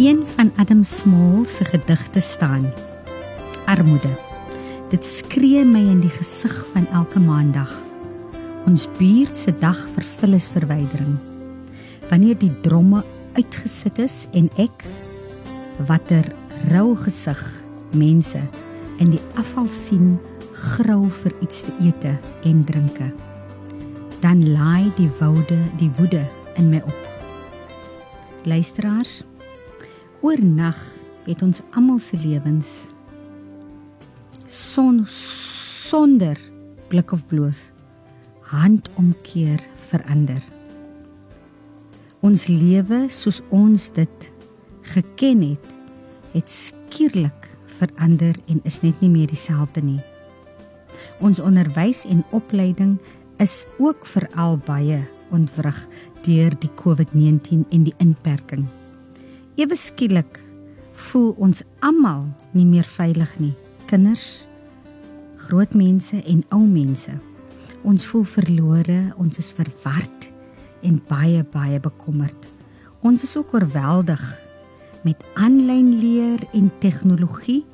een van Adam Small se gedigte staan: Armoede. Dit skree my in die gesig van elke maandag. Ons buurt se dag vir vullisverwydering. Wanneer die dromme uitgesit is en ek watter rou gesig mense in die afval sien grou vir iets te ete en drinke. Dan laai die woude die woede in my op. Luisteraars, oornag het ons almal se lewens son sonder blik of bloos handomkeer verander. Ons lewe soos ons dit geken het, het skielik verander en is net nie meer dieselfde nie. Ons onderwys en opleiding is ook veral baie ontwrig deur die COVID-19 en die inperking. Ewe skielik voel ons almal nie meer veilig nie kinders, groot mense en ou mense. Ons voel verlore, ons is verward en baie baie bekommerd. Ons is ook oorweldig met aanlyn leer en tegnologie.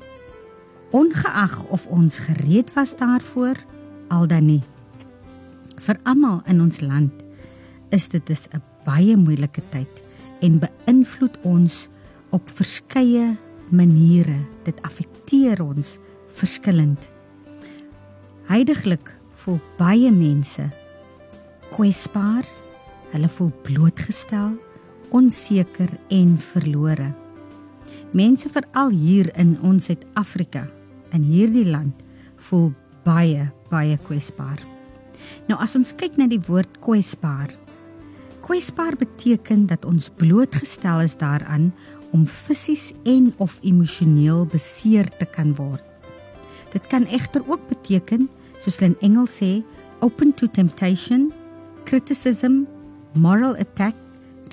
Ongeag of ons gereed was daarvoor, al dan nie. Vir almal in ons land is dit 'n baie moeilike tyd en beïnvloed ons op verskeie maniere. Dit affekteer ons verskillend. Heidiglik voel baie mense kwesbaar. Hulle voel blootgestel, onseker en verlore. Mense veral hier in ons Suid-Afrika, in hierdie land, voel baie baie kwesbaar. Nou as ons kyk na die woord kwesbaar, kwesbaar beteken dat ons blootgestel is daaraan om fisies en of emosioneel beseer te kan word. Dit kan egter ook beteken, soos hulle in Engels sê, open to temptation, criticism, moral attack,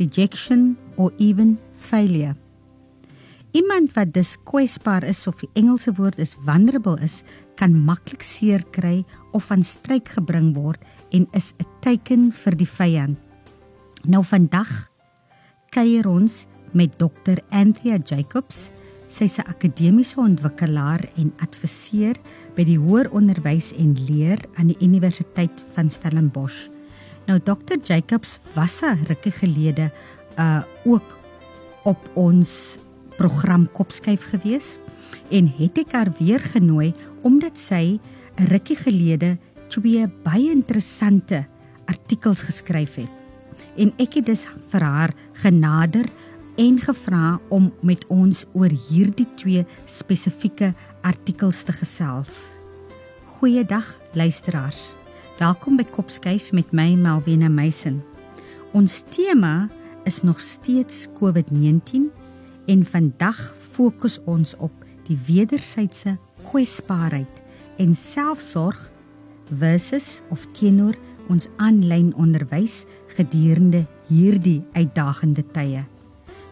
rejection or even failure. Iemand wat dus kwesbaar is of die Engelse woord is vulnerable is, kan maklik seer kry of van stryk gebring word en is 'n teken vir die vyand. Nou vandag kuier ons met Dr. Anthea Jacobs Sy's 'n akademiese ontwikkelaar en adviseur by die Hoër Onderwys en Leer aan die Universiteit van Stellenbosch. Nou Dr Jacobs was 'n rukkie gelede uh ook op ons program Kopskyf gewees en het ek haar weer genooi omdat sy 'n rukkie gelede twee baie interessante artikels geskryf het. En ek het dus vir haar genader en gevra om met ons oor hierdie twee spesifieke artikels te gesels. Goeiedag luisteraars. Welkom by Kopskyf met my Malwena Meisen. Ons tema is nog steeds COVID-19 en vandag fokus ons op die wederwysige kwesbaarheid en selfsorg versus of teenoor ons aanlyn onderwys gedurende hierdie uitdagende tye.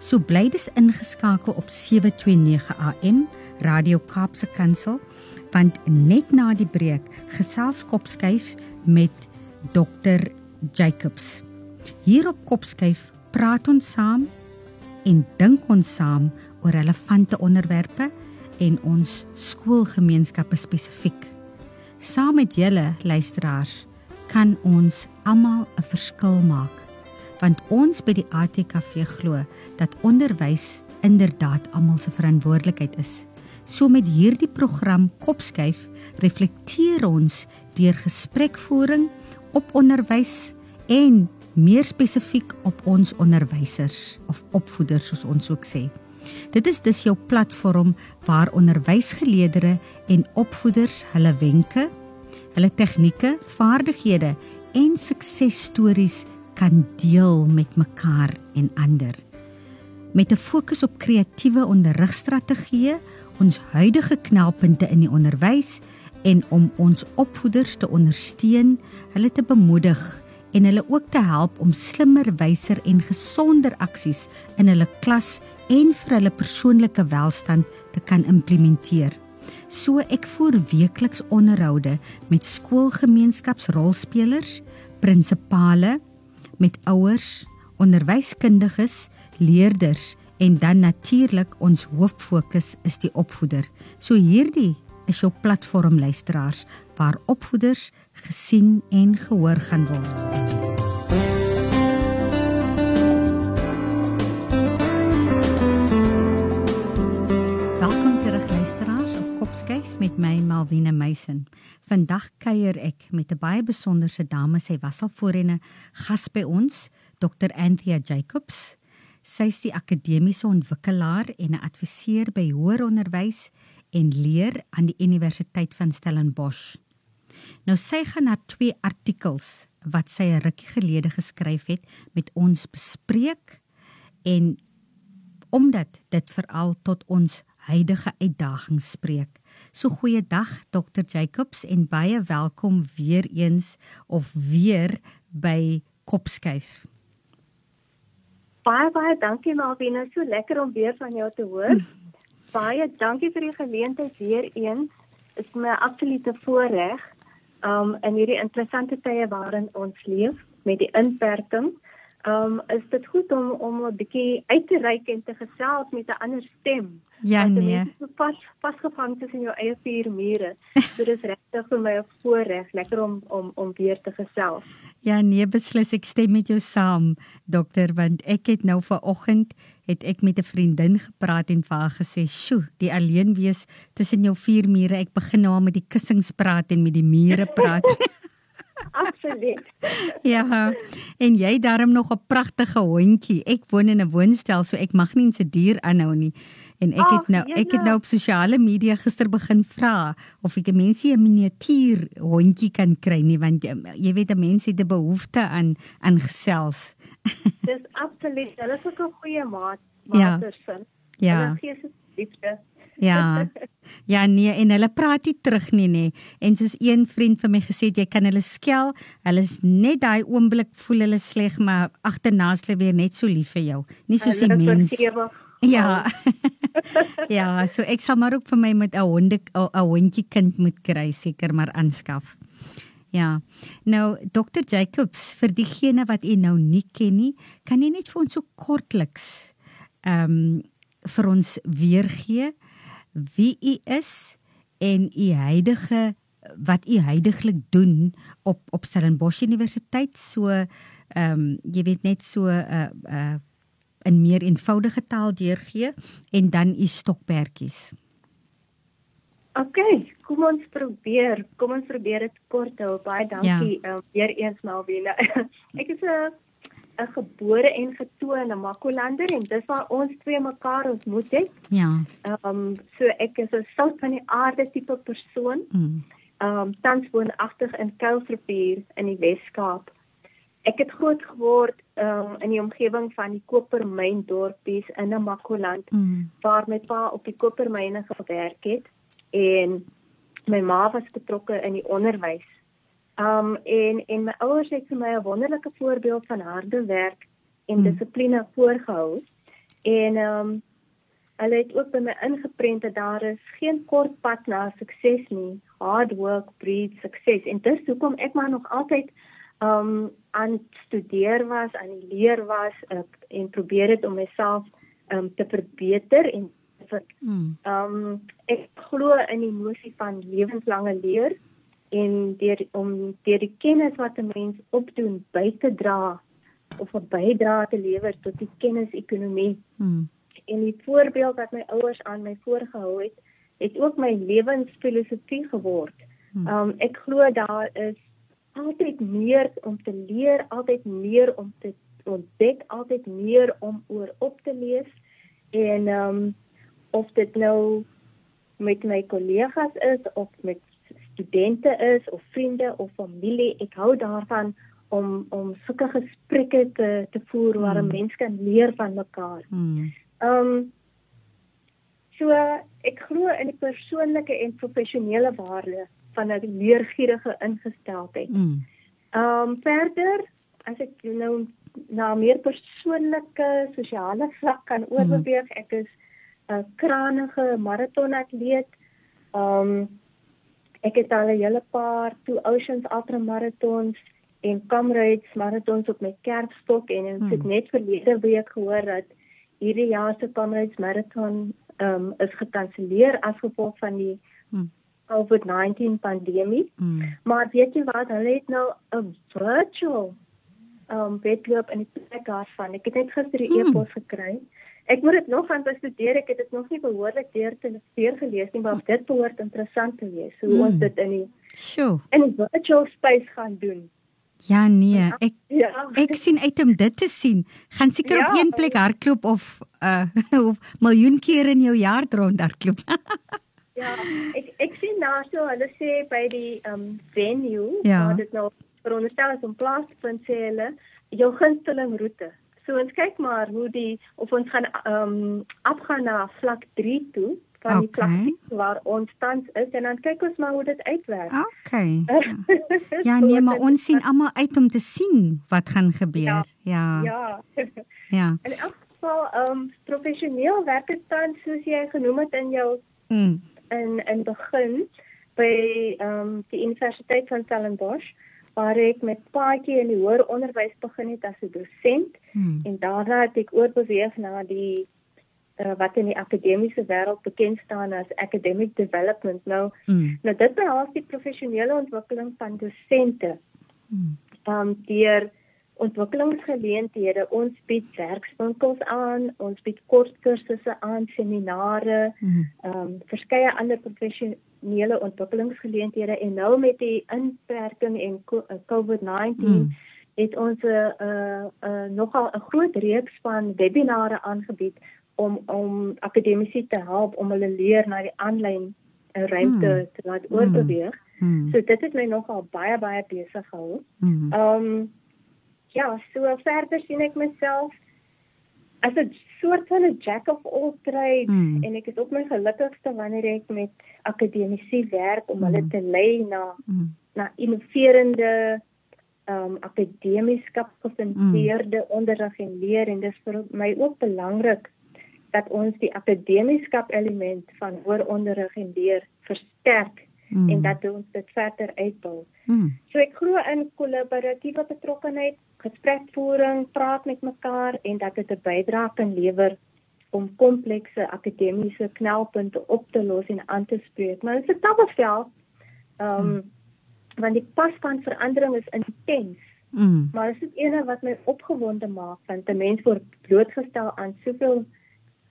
So bly dis ingeskakel op 729 AM Radio Kaapse Kansel want net na die breek gesels Kopskyf met Dr Jacobs. Hier op Kopskyf praat ons saam en dink ons saam oor relevante onderwerpe en ons skoolgemeenskappe spesifiek. Saam met julle luisteraars kan ons almal 'n verskil maak want ons by die ATKV glo dat onderwys inderdaad almal se verantwoordelikheid is. So met hierdie program Kopskuif reflekteer ons deur gesprekvoering op onderwys en meer spesifiek op ons onderwysers of opvoeders soos ons ook sê. Dit is dus jou platform waar onderwysgeleerders en opvoeders hulle wenke, hulle tegnieke, vaardighede en suksesstories kan deel met mekaar en ander. Met 'n fokus op kreatiewe onderrigstrategieë, ons huidige knelpunte in die onderwys en om ons opvoeders te ondersteun, hulle te bemoedig en hulle ook te help om slimmer, wyser en gesonder aksies in hulle klas en vir hulle persoonlike welstand te kan implementeer. So ek voer weekliks onderhoude met skoolgemeenskapsrolspelers, prinsipale, met ouers, onderwyskundiges, leerders En dan natuurlik ons hooffokus is die opvoeder. So hierdie is jou platform luisteraars waar opvoeders gesien en gehoor gaan word. Kopskyf met my Malwena Meisen. Vandag kuier ek met 'n baie besonderse dame. Sy was al voorheen 'n gas by ons, Dr. Anthea Jacobs. Sy is die akademiese ontwikkelaar en 'n adviseur by hoër onderwys en leer aan die Universiteit van Stellenbosch. Nou sy gaan na twee artikels wat sy 'n rukkie gelede geskryf het met ons bespreek en omdat dit veral tot ons huidige uitdagings spreek. So goeiedag Dr Jacobs en baie welkom weer eens of weer by Kopskuif. Baie baie dankie Malvina, so lekker om weer van jou te hoor. baie dankie vir die geleentheid weer eens. Dit is my absolute voorreg um in hierdie interessante tye waarin ons leef met die inperking. Um is dit goed om om 'n bietjie uit te reik en te gesels met 'n ander stem. Ja nee. So pas vasgevang tussen jou eie vier mure. So dis regtig vir my 'n voorreg, lekker om om om weer te gesels. Ja nee, beslis ek stem met jou saam, dokter, want ek het nou vanoggend het ek met 'n vriendin gepraat en vir haar gesê, "Sjoe, die alleen wees tussen jou vier mure, ek begin nou al met die kussings praat en met die mure praat." Absoluut. ja. En jy darm nog 'n pragtige hondjie. Ek woon in 'n woonstel, so ek mag nie 'n se dier aanhou nie. En ek het nou ek het nou op sosiale media gister begin vra of ek 'n mensie 'n miniatuur hondjie kan kry nie want jy weet 'n mens het 'n behoefte aan aan gesels. Dis absoluut. Hulle is ook 'n goeie maat, maatsin. Ja. Hulle gee se liefde. Ja. Ja nee en hulle praat nie terug nie nê. En soos een vriend vir my gesê het jy kan hulle skel. Hulle is net daai oomblik voel hulle sleg maar agterna is hulle weer net so lief vir jou. Nie soos die mens. Ja. ja, so ek sal maar ook vir my met 'n honde 'n hondjie kind moet kry seker maar aanskaf. Ja. Nou Dr Jacobs vir diegene wat u nou nie ken nie, kan jy net vir ons so kortliks ehm um, vir ons weergee wie u is en u huidige wat u heidaglik doen op op Stellenbosch Universiteit so ehm um, jy weet net so 'n uh, eh, uh, eh, in meer eenvoudige taal deurgee en dan u stokperdjies. OK, kom ons probeer. Kom ons probeer dit kort hou. Baie dankie ja. um, weer eens Malvina. ek is 'n 'n gebore en getoe in Makolander en dis waar ons twee mekaar ontmoet het. Ja. Ehm um, so ek is 'n sout van die aarde tipe persoon. Mm. Ehm um, tans woonagtig in Kuilsrivier in die Wes-Kaap. Ek het groot geword um, in die omgewing van die kopermyn dorpies in Makoland mm. waar my pa op die kopermyne gewerk het en my ma was betrokke in die onderwys Um en en my ouers het vir my 'n wonderlike voorbeeld van harde werk en hmm. dissipline voorgehou. En um hulle het ook by my ingeprent dat daar is geen kort pad na sukses nie. Hard work breeds success. En dis hoekom ek maar nog altyd um aan studeer was, aan die leer was ek, en probeer het om myself um te verbeter en vir hmm. um ek glo in die nosie van lewenslange leer en deur om deur die kennis wat 'n mens opdoen by te dra of 'n bydrae te lewer tot die kennisekonomie. Hmm. En die voorbeeld wat my ouers aan my voorgehou het, het ook my lewensfilosofie geword. Hmm. Um ek glo daar is altyd meer om te leer, altyd meer om te ontdek, altyd meer om oor op te lees en um of dit nou met my kollegas is of met studente is of vriende of familie, ek hou daarvan om om sulke gesprekke te te voer waar mm. mens kan leer van mekaar. Mm. Um so ek glo in die persoonlike en professionele waarde van 'n leergierige ingesteldheid. Mm. Um verder as ek nou na meer persoonlike sosiale vlak kan oorbeweeg, mm. ek is 'n kranige maratonatleet. Um Ek het al 'n hele paar Two Oceans Ultra Marathons en Comrades Marathons op my kerfstok en ek het hmm. net verlede week gehoor dat hierdie jaar se Comrades Marathon ehm um, is gekanselleer as gevolg van die hmm. COVID-19 pandemie. Hmm. Maar weet jy wat, hulle het nou 'n virtual ehm um, wedloop in die plek daarvan. Ek het net gister die hmm. e-pos gekry. Ek moet dit nog aan bestudeer. Ek het dit nog nie behoorlik deur te leer gelees nie, maar dit behoort interessant te wees hoe hmm. ons dit in die Sjoe. In die virtual space gaan doen. Ja nee, ek ja. ek sien uit om dit te sien. Gaan seker ja, op een plek hardloop of uh of miljoen keer in jou jaar rond hardloop. ja, ek ek sien nou so hulle sê by die um venue ja. waar dit nou veronderstel is om plaas te vind sê hulle jou gunsteling roete. So ons kyk maar hoe die of ons gaan um afgaan na vlak 3 toe van die okay. plek waar ons tans is en dan kyk ons maar hoe dit uitwerk. Okay. ja, nee, maar ons sien almal uit om te sien wat gaan gebeur. Ja. Ja. Ja. ja. En elk geval ehm um, professioneel werk dit tans soos jy genoem het in jou mm. in in begin by ehm um, die Universiteit van Stellenbosch waar ek met paadjie in die hoër onderwys begin het as 'n dosent hmm. en daarna het ek oorbeweeg na die uh, wat in die akademiese wêreld bekend staan as academic development nou mm. nou dit behels die professionele ontwikkeling van dosente mm. um, deur ontwikkelingsgeleenthede ons bied werkswinkels aan ons bied kortkursusse aan seminare mm. um, verskeie ander professionele ontwikkelingsgeleenthede en nou met die inperking en COVID-19 mm. het ons 'n uh, uh, uh, nogal 'n groot reeks van webinare aangebied om om akademici te help om hulle leer na die aanlyn ruimte hmm. te laat oorbeweeg. Hmm. So dit het my nogal baie baie besig gehou. Hmm. Ehm um, ja, so verder sien ek myself as 'n soort van 'n jack of all trades hmm. en ek is op my gelukkigste wanneer ek met akademici werk om hmm. hulle te lei na hmm. na innoverende um, akademies gefundeerde hmm. onderrig en leer en dis vir my ook belangrik dat ons die akademieskap element van hoër onderrig en leer versterk mm. en dat ons dit verder uitbou. Mm. So ek glo in kollaboratiewe betrokkenheid, gesprekvoering, praat met mekaar en dat dit 'n bydrae kan lewer om komplekse akademiese knelpunte op te los en aan te spreek. Maar dit is 'n tabbelveld. Ehm um, mm. want die pas van verandering is intens. Mm. Maar dit is ene wat my opgewonde maak want 'n mens word blootgestel aan soveel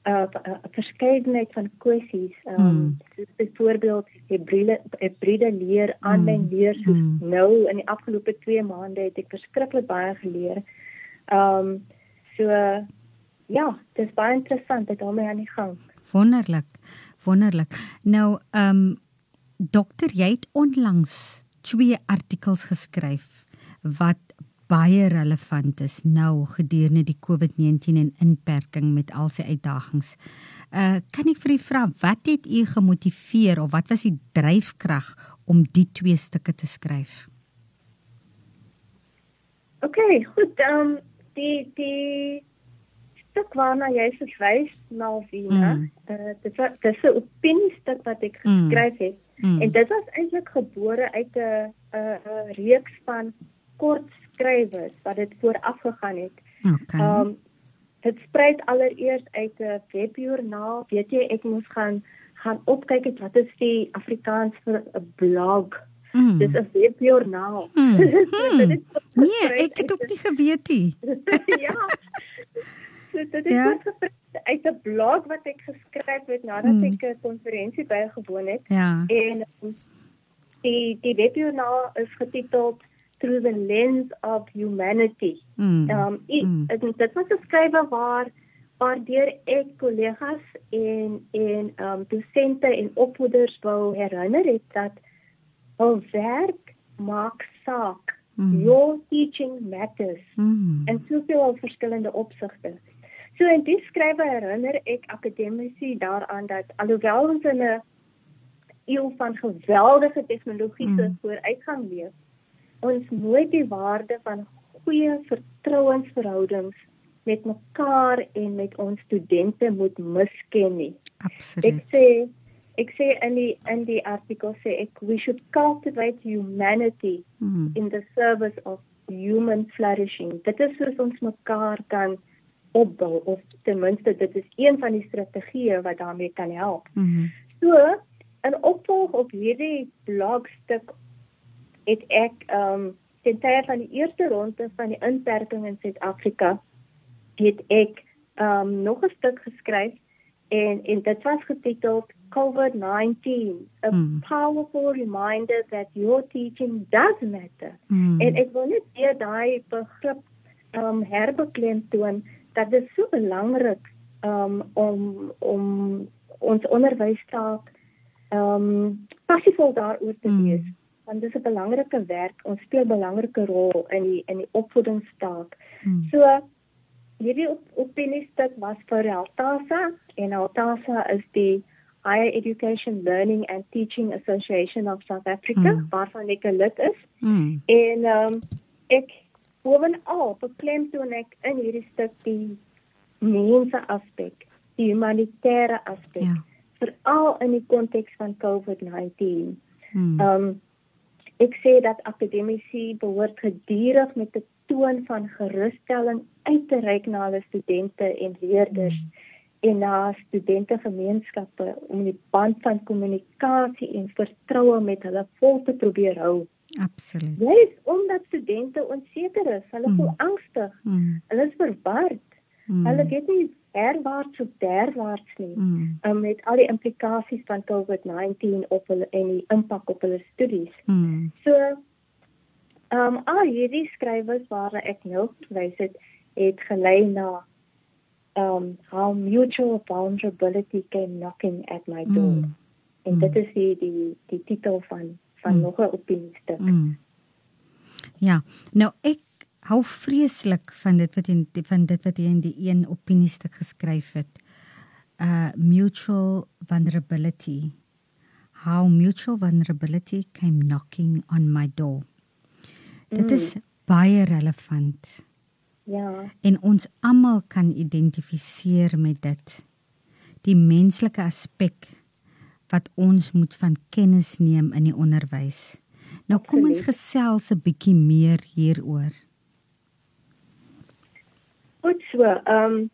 'n uh, uh, verskeidenheid van kwessies. Ehm um, mm. soos byvoorbeeld hibride hibride leer, aanlyn mm. leer soos mm. nou in die afgelope 2 maande het ek verskriklik baie geleer. Ehm um, so uh, ja, dit is baie interessant dit daarmee aan die gang. Wonderlik. Wonderlik. Nou ehm um, dokter, jy het onlangs twee artikels geskryf wat baie relevant is nou gedurende die COVID-19 en inperking met al sy uitdagings. Uh kan ek vir u vra wat het u gemotiveer of wat was die dryfkrag om die twee stukke te skryf? OK, goed, dan um, die die stuk waarna jy verwys na Wiener, mm. uh dit was dis 'n opiniestuk wat ek mm. geskryf het. Mm. En dit was eintlik gebore uit 'n 'n reeks van kort skrywers wat dit vooraf gegaan het. Okay. Um dit spruit allereers uit 'n webjoernaal. Weet jy, ek moes gaan gaan opkyk het wat is die Afrikaans vir 'n blog. Mm. Dis 'n webjoernaal. Mm. Mm. nee, ek het ook nie geweet nie. ja. So dit is ja? uit 'n blog wat ek geskryf het nadat mm. ek 'n konferensie bygewoon het. Ja. En um, die die webjoernaal is getiteld through the lens of humanity. Mm. Um mm. dit was 'n skrywe waar waar deur ek kollegas en en um dosente en opvoeders wou herinner het dat hul werk maak saak. Mm. Your teaching matters. Mm. En soveel verskillende opsigte. So in die skrywe herinner ek akademici daaraan dat alhoewel ons in 'n eeu van geweldige tegnologiese mm. vooruitgang leef, ons nooit die waarde van goeie vertrouensverhoudings met mekaar en met ons studente moet misken nie. Absoluut. Ek sê ek sê in die in die artikel sê ek we should cultivate humanity mm. in the service of human flourishing. Dit is soos ons mekaar kan opbou of ten minste dit is een van die strategieë wat daarmee kan help. Mm -hmm. So, in opvolg op hierdie blogstuk het ek ehm um, ten tye van die eerste ronde van die inperking in Suid-Afrika het ek ehm um, nog 'n stuk geskryf en en dit was getiteld COVID-19 a mm. powerful reminder that your teaching does matter. Mm. En ek wil net weer daai begrip ehm um, herbeklemtoon dat dit so belangrik um, om om ons onderwystaak ehm um, passievol daaroor te hmm. wees. Mm. Want dit is 'n belangrike werk. Ons speel 'n belangrike rol in die in die opvoedingstaak. Mm. So hierdie op, opiniestuk was vir Altasa en Altasa is die Higher Education Learning and Teaching Association of South Africa mm. waarvan ek 'n lid is. Mm. En ehm um, ek bovenal beklemtoon ek in hierdie stuk die mense aspek, die humanitêre aspek, ja. veral in die konteks van COVID-19. Hmm. Um ek sê dat akademici behoort gedurig met 'n toon van gerusstelling uit te reik na hulle studente en leerders hmm. en na studente gemeenskappe om die band van kommunikasie en vertroue met hulle vol te probeer hou. Absoluut. Dis omdat studente onseker is, hulle mm. voel angstig. Mm. Hulle is verward. Mm. Hulle weet nie herwaarts of derwaarts nie. Mm. Um, met al die implikasies van COVID-19 op hulle en die impak op hulle studies. Mm. So ehm um, al hierdie skrywers waar ek nou verwys het, het gelei na um how mutual vulnerability came knocking at my door. Mm. En dit is die die die titel van van mm. nog 'n opiniestuk. Mm. Ja, nou ek hou vreeslik van dit wat in van dit wat jy in die een opiniestuk geskryf het. Uh mutual vulnerability. How mutual vulnerability came knocking on my door. Dit mm. is baie relevant. Ja. En ons almal kan identifiseer met dit. Die menslike aspek wat ons moet van kennis neem in die onderwys. Nou kom ons gesels 'n bietjie meer hieroor. Goed so, ehm um,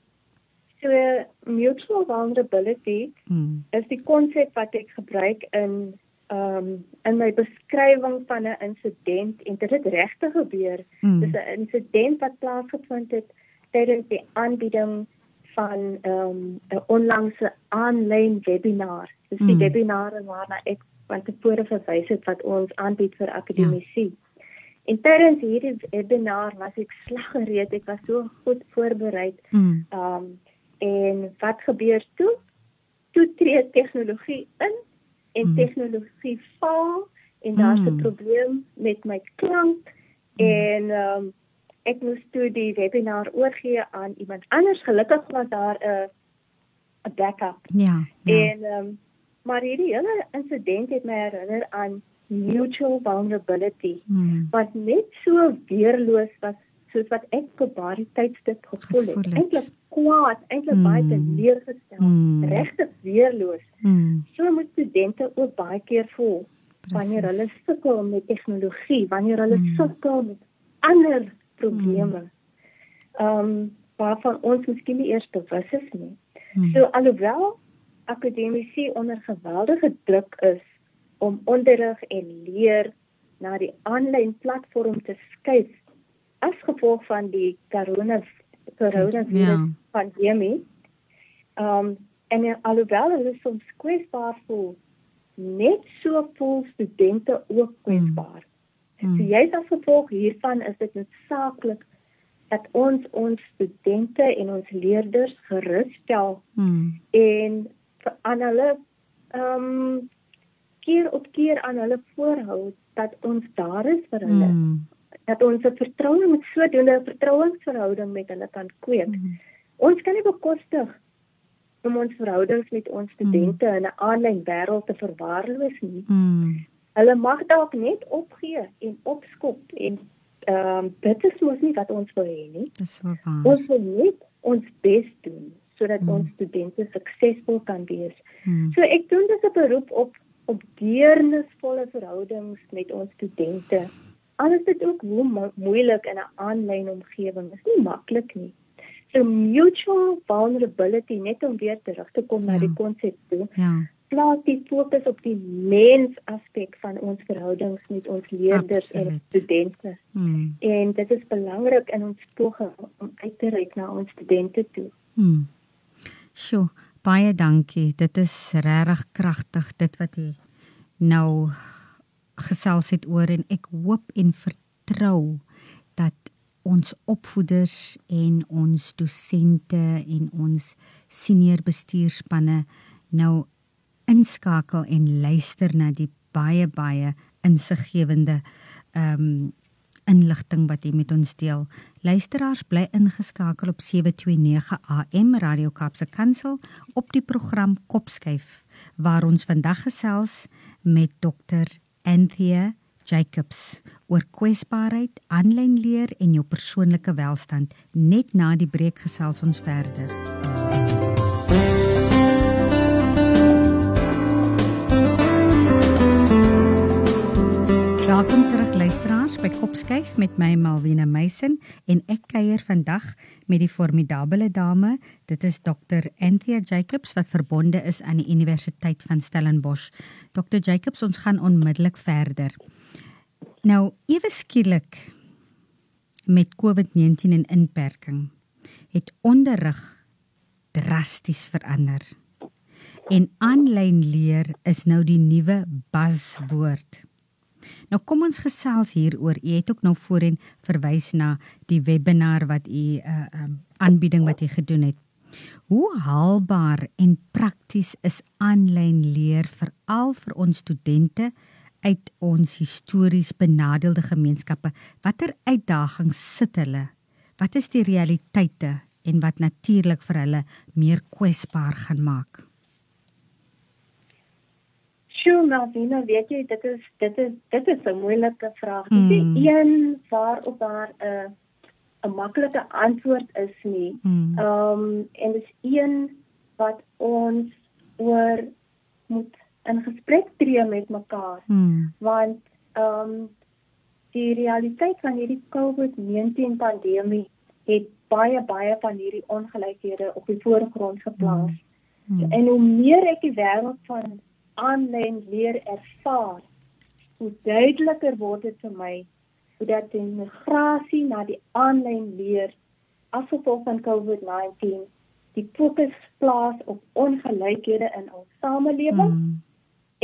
so mutual vulnerability hmm. is die konsep wat ek gebruik in ehm um, in my beskrywing van 'n insident en dit het regtig gebeur. Hmm. Dis 'n insident wat plaasgevind het tydens die aanbieding van ehm um, 'n onlangse aanlyn webinar. Dis die mm. webinare waarna ek van tevore verwys het wat ons aanbied vir akademici. Ja. En tydens hierdie webinar was ek slaggereed. Ek was so goed voorberei. Mm. Um en wat gebeur toe? Toe tree tegnologie in en mm. tegnologie val en daar's 'n mm. probleem met my klank mm. en um ek moes toe die webinar oorgee aan iemand anders. Gelukkig was daar 'n 'n backup. Ja. ja. En ehm um, maar hierdie hele insident het my herinner aan mutual vulnerability. Hmm. Wat net so weerloos was soos wat ek op daardie tydstip gevoel het. Eintlik kwaad, eintlik hmm. baie teleurgestel, hmm. regtig weerloos. Hmm. So moet studente ook baie keer voel wanneer hulle sukkel met tegnologie, wanneer hulle hmm. sukkel met ander probleme. Hmm. Ehm um, waarvan ons miskien nie eers bewus is nie. Hmm. So alhoewel akademici onder geweldige druk is om onderrig en leer na die aanlyn platform te skuif as gevolg van die corona coronavirus ja. pandemie. Ehm um, en alhoewel hulle soms kwesbaar voel, net so voel studente ook kwesbaar. Hmm. Hmm. So jy as gevolg hiervan is dit noodsaaklik dat ons ons studente en ons leerders gerus stel hmm. en aan hulle ehm um, keer op keer aan hulle voorhou dat ons daar is vir hulle. Hmm. Dat ons 'n vertroue met sodoende 'n vertrouensverhouding met hulle kan kweek. Hmm. Ons kan nie bekostig om ons verhoudings met ons studente hmm. in 'n aanlyn wêreld te verwaarloos nie. Hmm. Hulle mag dalk net opgee en opskop en ehm um, dit is mos nie wat ons wil hê nie. Dis waar. Ons wil net ons bes doen sodat hmm. ons studente suksesvol kan wees. Hmm. So ek doen dis 'n beroep op op deernisvolle verhoudings met ons studente. Alles dit ook hoe mo moeilik in 'n aanlyn omgewing is nie maklik nie. So mutual vulnerability net om weer terug te kom ja. na die konsep toe. Ja. Plaas die fokus op die mens aspek van ons verhoudings met ons leerders Absoluut. en studente. Hmm. En dit is belangrik in ons poging om uit te reik na ons studente toe. Hmm. Sjoe, baie dankie. Dit is regtig kragtig dit wat jy nou gesels het oor en ek hoop en vertrou dat ons opvoeders en ons dosente en ons senior bestuurspanne nou inskakel en luister na die baie baie insiggewende ehm um, inligting wat jy met ons deel. Luisteraars bly ingeskakel op 729 AM Radio Kaapse Kansel op die program Kopskyf waar ons vandag gesels met dokter Anthea Jacobs oor kwesbaarheid, aanlyn leer en jou persoonlike welstand. Net na die breek gesels ons verder. By Kopskyf met my Malwena Meisen en ek kuier vandag met die formidable dame. Dit is Dr. Anthea Jacobs wat verbonde is aan die Universiteit van Stellenbosch. Dr. Jacobs, ons gaan onmiddellik verder. Nou, ewe skielik met COVID-19 en inperking het onderrig drasties verander. En aanlyn leer is nou die nuwe buzzwoord. Nou kom ons gesels hieroor. U het ook nou voorheen verwys na die webinar wat u 'n uh, um, aanbieding wat u gedoen het. Hoe haalbaar en prakties is aanlyn leer veral vir ons studente uit ons histories benadeelde gemeenskappe? Watter uitdagings sit hulle? Wat is die realiteite en wat natuurlik vir hulle meer kwesbaar gaan maak? Sjoe, Malvina, weet jy, dit is dit is dit is 'n moeilike vraag. Dit is mm. een waarop daar 'n 'n maklike antwoord is nie. Hmm. Ehm mm. um, en dis een wat ons oor moet in gesprek tree met mekaar. Mm. Want ehm um, die realiteit van hierdie COVID-19 pandemie het baie baie van hierdie ongelykhede op die voorgrond geplaas. Mm. Mm. En hoe meer ek die wêreld van aanlyn leer ervaar, hoe duideliker word dit vir my hoe dat die migrasie na die aanlyn leer as gevolg van COVID-19 die fokus plaas op ongelykhede in ons samelewing mm.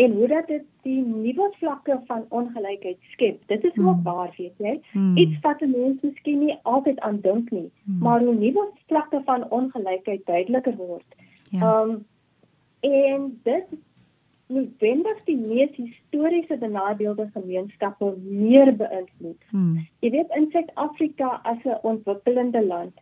en hoe dat dit die nuwe vlakke van ongelykheid skep. Dit is mm. ook waar, weet jy? Mm. Iets wat mense miskien nie altyd aan dink nie, mm. maar hoe nuwe vlakke van ongelykheid duideliker word. Ja. Um en dit noodwendig die mees historiese benadeelde gemeenskappe meer beïnvloed. Hmm. Jy weet in Suid-Afrika as 'n ontwikkelende land,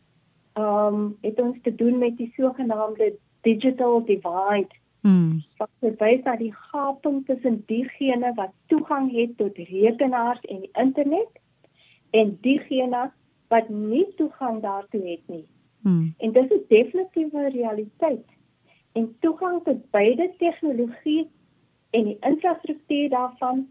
ehm um, het ons te doen met die sogenaamde digital divide. Hmm. Wat verwys na die gaping tussen diegene wat toegang het tot rekenaars en die internet en diegene wat nie toegang daartoe het nie. Hmm. En dit is definitief 'n realiteit en toegang tot beide tegnologie en die infrastruktuur daarvan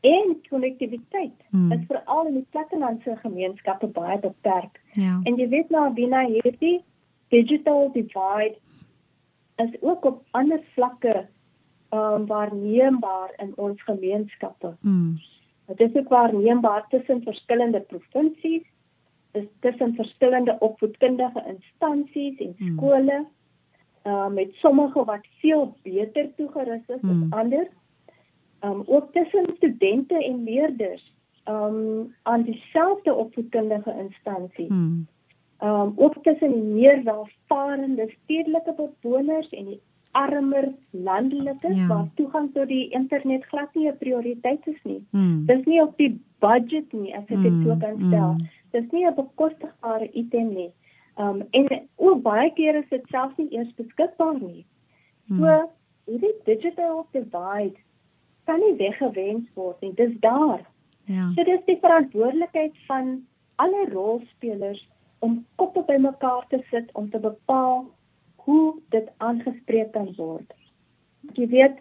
en konnektiwiteit hmm. is veral in die plattelandse gemeenskappe baie beperk. Ja. En jy weet nou binne hierdie digital divide is ook op ander vlakke um, waarneembaar in ons gemeenskappe. Hmm. Dit is ook waarneembaar tussen verskillende provinsies, tussen verskillende opvoedkundige instansies en hmm. skole. Hmm uh, met sommige wat veel beter toegerus is hmm. as ander. Um ook tussen studente en leerders um aan dieselfde opvoedkundige instansie. Hmm. Um ook tussen die meer welvarende stedelike bewoners en die armer landelike ja. waar toegang tot die internet glad nie 'n prioriteit is nie. Hmm. Dis nie op die budget nie as ek dit hmm. so kan stel. Hmm. Dis nie 'n bekostigbare item nie. Um en ook baie keer is dit selfs nie eers beskikbaar nie. Hmm. So hierdie digital divide kan nie weggewens word nie. Dis daar. Ja. So dis die verantwoordelikheid van alle rolspelers om koppe bymekaar te sit om te bepaal hoe dit aangespreek kan word. Jy weet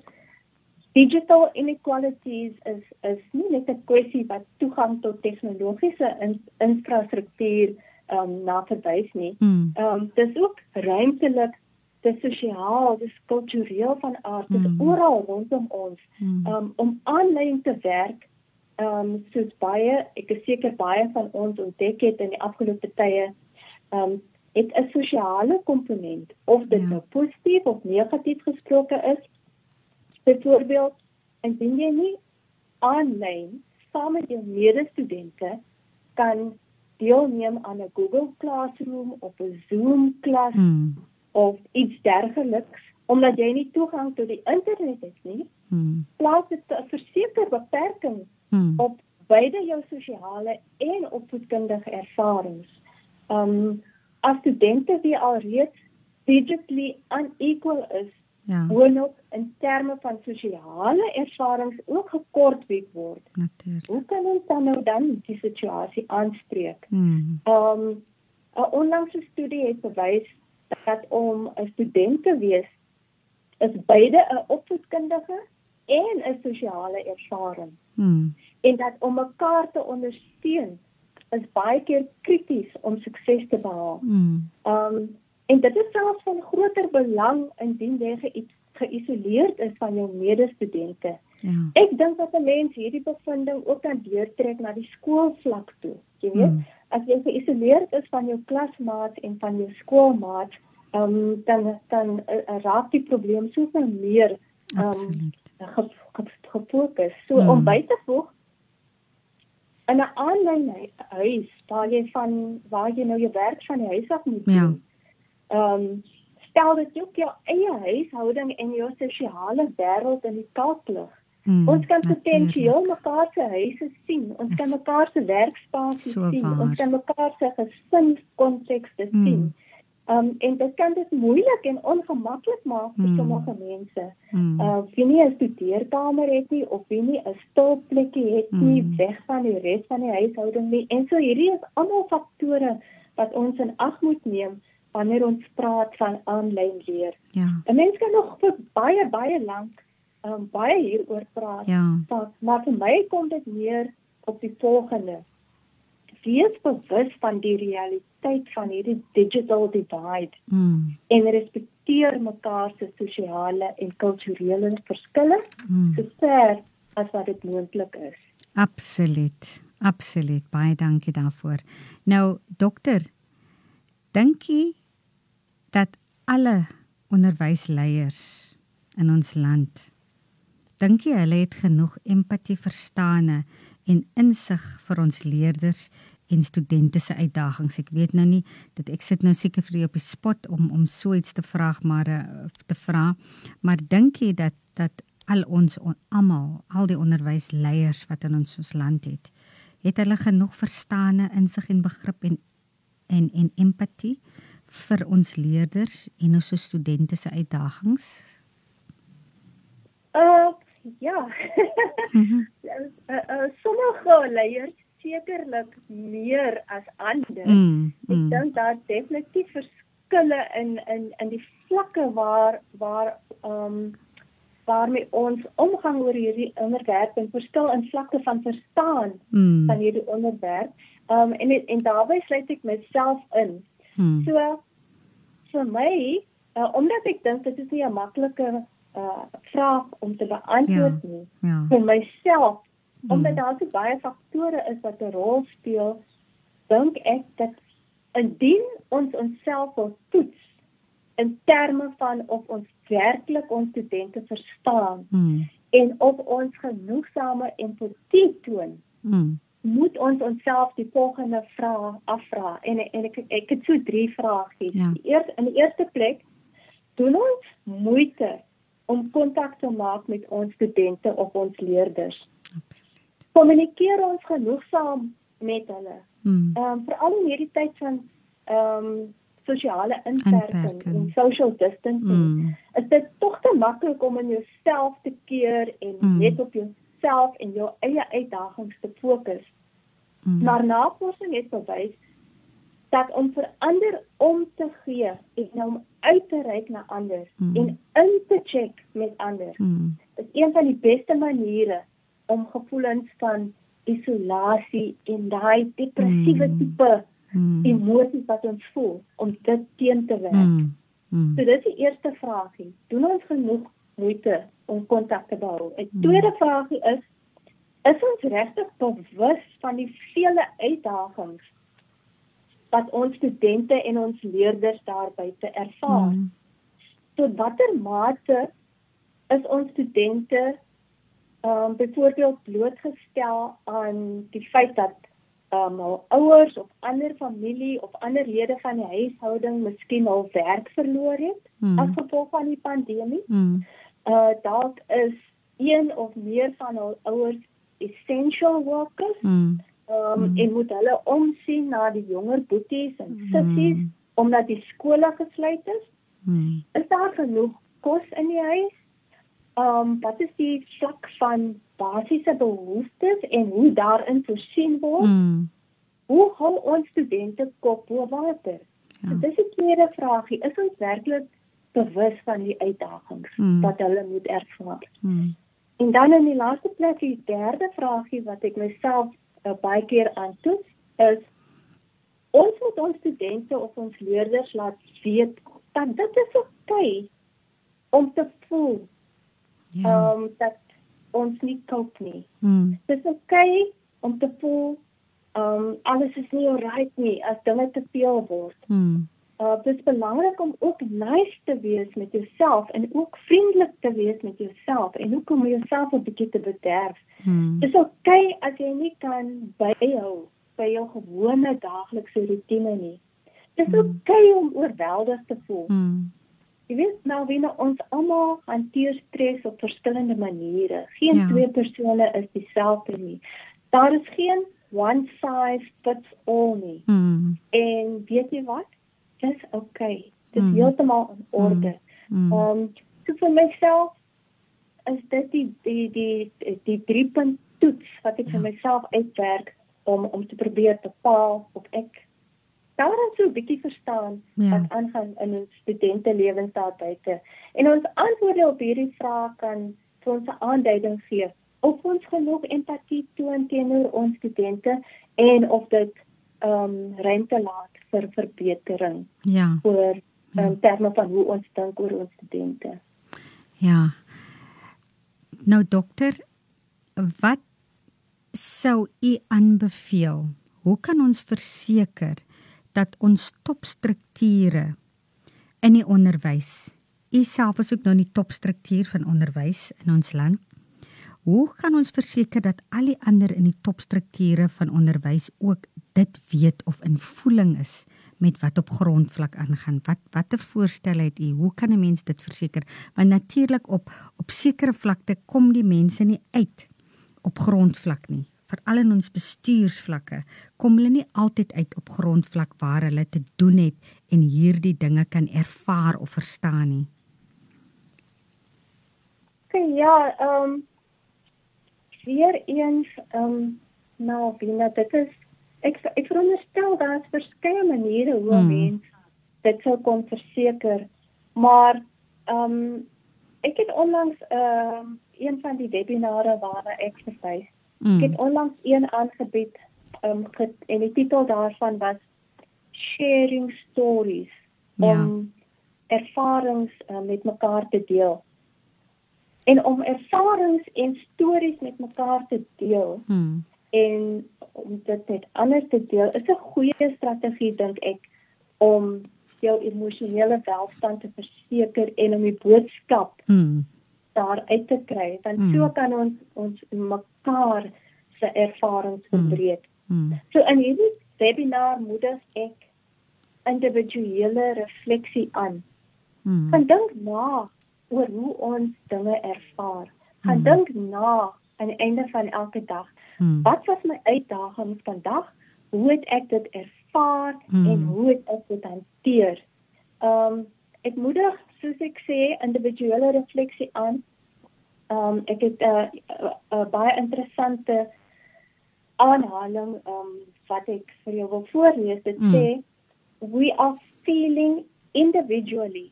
digital inequalities is is nie net 'n kwessie wat toegang tot tegnologiese in, infrastruktuur ehm um, na verwys nie. Mm. Ehm um, dis ook ruimtelik, dis sosiaal, dis kultureel van aard, dis Mm. oral rondom ons Mm. um, om aanlyn te werk. Ehm um, soos baie, ek is seker baie van ons ontdek het in die afgelope tye, ehm um, het 'n sosiale komponent of dit Ja. nou positief of negatief gesproke is. Byvoorbeeld, indien jy nie aanlyn saam met jou medestudente kan deelneem aan 'n Google Classroom of 'n Zoom klas Mm. of iets dergeliks omdat jy nie toegang tot die internet het nie, Mm. plaas dit 'n versekerde beperking Mm. op beide jou sosiale en opvoedkundige ervarings. Um as studente wie alreeds digitally unequal is, Ja, boonop in terme van sosiale ervarings ook gekortwiek word. natuurlik. Hoe kan ons dan nou dan die situasie aanspreek? Mm. Um 'n onlangse studie het bewys dat om 'n student te wees is beide 'n opvoedkundige en 'n sosiale ervaring Mm. en dat om mekaar te ondersteun is baie keer krities om sukses te behaal. Mm. Um en dit is selfs van groter belang indien jy ge geïsoleerd is van jou medestudente. Ja. Ek dink dat 'n mens hierdie bevinding ook kan deurtrek na die skoolvlak toe. Jy weet, Mm. as jy geïsoleerd is van jou klasmaats en van jou skoolmaats, um, dan dan uh, raak die probleem soveel meer um, Absoluut. ge, ge, gefokus. So Mm. om by te voeg in 'n aanlyn hu- huis waar jy van waar jy nou jou werk van die huis af moet Ja. Ehm stel dit ook jou eie huishouding en jou sosiale wêreld in die kalklig. Mm. Ons kan potensieel mekaar se huise sien. Ons kan mekaar se werkspasies so sien. waar. Ons kan mekaar se gesinskontekste Mm. sien. Um en dit kan dit moeilik en ongemaklik maak vir Mm. sommige mense. Mm. Uh wie nie 'n studeerkamer het nie of wie nie 'n stilplekkie het nie Mm. weg van die res van die huishouding nie. En so hierdie is almal faktore wat ons in ag moet neem wanneer ons praat van aanlyn leer. Ja. 'n Mens kan nog vir baie baie lank um baie hieroor praat. Ja. Maar, maar vir my kom dit neer op die volgende. Wees bewus van die realiteit van hierdie digital divide Mm. en respekteer mekaar se sosiale en kulturele verskille Mm. sover as wat dit moontlik is. Absoluut. Absoluut. Baie dankie daarvoor. Nou, dokter, dink jy dat alle onderwysleiers in ons land dink jy hulle het genoeg empatie verstane en insig vir ons leerders en studente se uitdagings. Ek weet nou nie dat ek sit nou seker vir jou op die spot om om so iets te vra maar uh, te vra, maar dink jy dat dat al ons on, almal, al die onderwysleiers wat in ons ons land het, het hulle genoeg verstane, insig en begrip en en en empatie vir ons leerders en ons studente se uitdagings? Uh ja. Mhm. uh, uh, sommige leiers sekerlik meer as ander. Mm, Ek mm, dink daar definitief verskille in in in die vlakke waar waar ehm um, waarmee ons omgang oor hierdie onderwerp en verskil in vlakke van verstaan mm, van hierdie onderwerp. Ehm um, en en daarbey sluit ek myself in. Mm, So vir my, uh, omdat ek dink dit is nie 'n maklike uh vraag om te beantwoord nie. ja. Vir myself, Mm. omdat daar so baie faktore is wat 'n rol speel, dink ek dat indien ons onsself wil toets in terme van of ons werklik ons studente verstaan Mm, en of ons genoegsame empatie toon, mm, moet ons onsself die volgende vraag afvra en en ek ek het so drie vraaggies. Ja. Die eerste in die eerste plek doen ons moeite om kontak te maak met ons studente of ons leerders. Kommunikeer ons genoegsaam met hulle. mm, Ehm um, veral in hierdie tyd van ehm um, sosiale inperking en social distancing. mm, Is dit tog te maklik om in jouself te keer en Mm. net op jouself en jou eie uitdagings te fokus? mm, Maar navorsing het bewys dat om vir ander om te gee en om uit te reik na ander Mm. en in te check met ander mm, is een van die beste maniere om gevoelens van isolasie en daai depressiewe Mm. tipe mm. emosies wat ons voel om dit teen te werk. Mm. Mm. So dit is die eerste vraagie. Doen ons genoeg moeite om kontak te behou? 'n mm. Tweede vraagie is is ons regtig bewus van die vele uitdagings wat ons studente en ons leerders daar buite ervaar? Mm. Tot watter mate is ons studente ehm um, byvoorbeeld blootgestel aan die feit dat ehm um, hul ouers of ander familie of ander lede van die huishouding miskien hul werk verloor het mm. as gevolg van die pandemie. Mm. Uh dalk is een of meer van hul ouers essential workers. Mm. Um, mm. en moet hulle omsien na die jonger boeties en sissies mm. omdat die skole gesluit is. Mm. Is daar genoeg kos in die huis? um wat is die vlak van basiese behoeftes en hoe daarin voorsien word? Mm. Hoe hou ons studente kop bo water? Ja. Dit is 'n tweede vraagie. Is ons werklik bewus van die uitdagings mm. wat hulle moet ervaar? Mm. En dan in die laaste plek, die derde vraagie wat ek myself uh, baie keer aantoets is ons moet ons studente of ons leerders laat weet dat dit is oukei okay om te voel Ja. Ehm um, dat ons nie koop nie. Mm. Dit is okay om te voel ehm um, alles is nie reg nie as dinge te veel word. Mm. Uh dit is belangrik om ook nice te wees met jouself en ook vriendelik te wees met jouself en ook om jouself 'n bietjie te bederf. Mm. Dit is okay as jy nie kan byhou by jou gewone daaglikse rotine nie. Dit is mm. okay om oorweldig te voel. Mm. Jy weet nou wie ons almal hanteer stres op verskillende maniere. Geen ja. twee persone is dieselfde nie. Daar is geen one size fits all nie. Mm. En weet jy wat? Dis okay. Dit is mm. heeltemal in orde. Mm. Mm. Um so vir myself is dit die die die die, die drie punt toets wat ek ja. vir myself uitwerk om om te probeer bepaal of ek daar dan so 'n bietjie verstaan ja. wat aangaan in ons studente lewens daar buite. En ons antwoorde op hierdie vrae kan vir ons 'n aanduiding gee of ons genoeg empatie toon teenoor ons studente en of dit ehm um, ruimte laat vir verbetering. Ja. Vir ehm um, terme van hoe ons dink oor ons studente. Ja. Nou dokter, wat sou u aanbeveel? Hoe kan ons verseker dat ons topstrukture in die onderwys, self is ook nou die topstruktuur van onderwys in ons land. Hoe kan ons verseker dat al die ander in die topstrukture van onderwys ook dit weet of in voeling is met wat op grondvlak aangaan? Wat watter voorstelle het u? Hoe kan 'n mens dit verseker? Want natuurlik op op sekere vlakte kom die mense nie uit op grondvlak nie veral in ons bestuursvlakke, kom hulle nie altyd uit op grondvlak waar hulle te doen het en hierdie dinge kan ervaar of verstaan nie. Ja, ehm um, weer eens ehm um, nou, binne dit is ek ek veronderstel daar is verskeie maniere hoe hmm. mense dit sou kon verseker, maar ehm um, ek het onlangs ehm um, een van die webinare waarna ek verwys Mm. Ek het onlangs een aangebied um, en die titel daarvan was Sharing Stories ja. om ervarings uh, met mekaar te deel. En om ervarings en stories met mekaar te deel mm. en om dit met ander te deel is 'n goeie strategie dink ek om jou emosionele welstand te verseker en om die boodskap mm daar uit te kry want mm. so kan ons ons mekaar se ervarings hmm. verbreek. Mm. Mm. So in hierdie webinar moedig ek individuele refleksie aan. Mm. Gaan dink na oor hoe ons dinge ervaar. Gaan mm. dink na aan die einde van elke dag. Mm. Wat was my uitdagings vandag? Hoe het ek dit ervaar mm. en hoe het ek dit hanteer? Ehm um, ek moedig soos ek sê individuele refleksie aan. Ehm um, ek het 'n uh, uh, uh, baie interessante aanhaling um, wat ek vir jou wil voorlees dit mm. sê we are feeling individually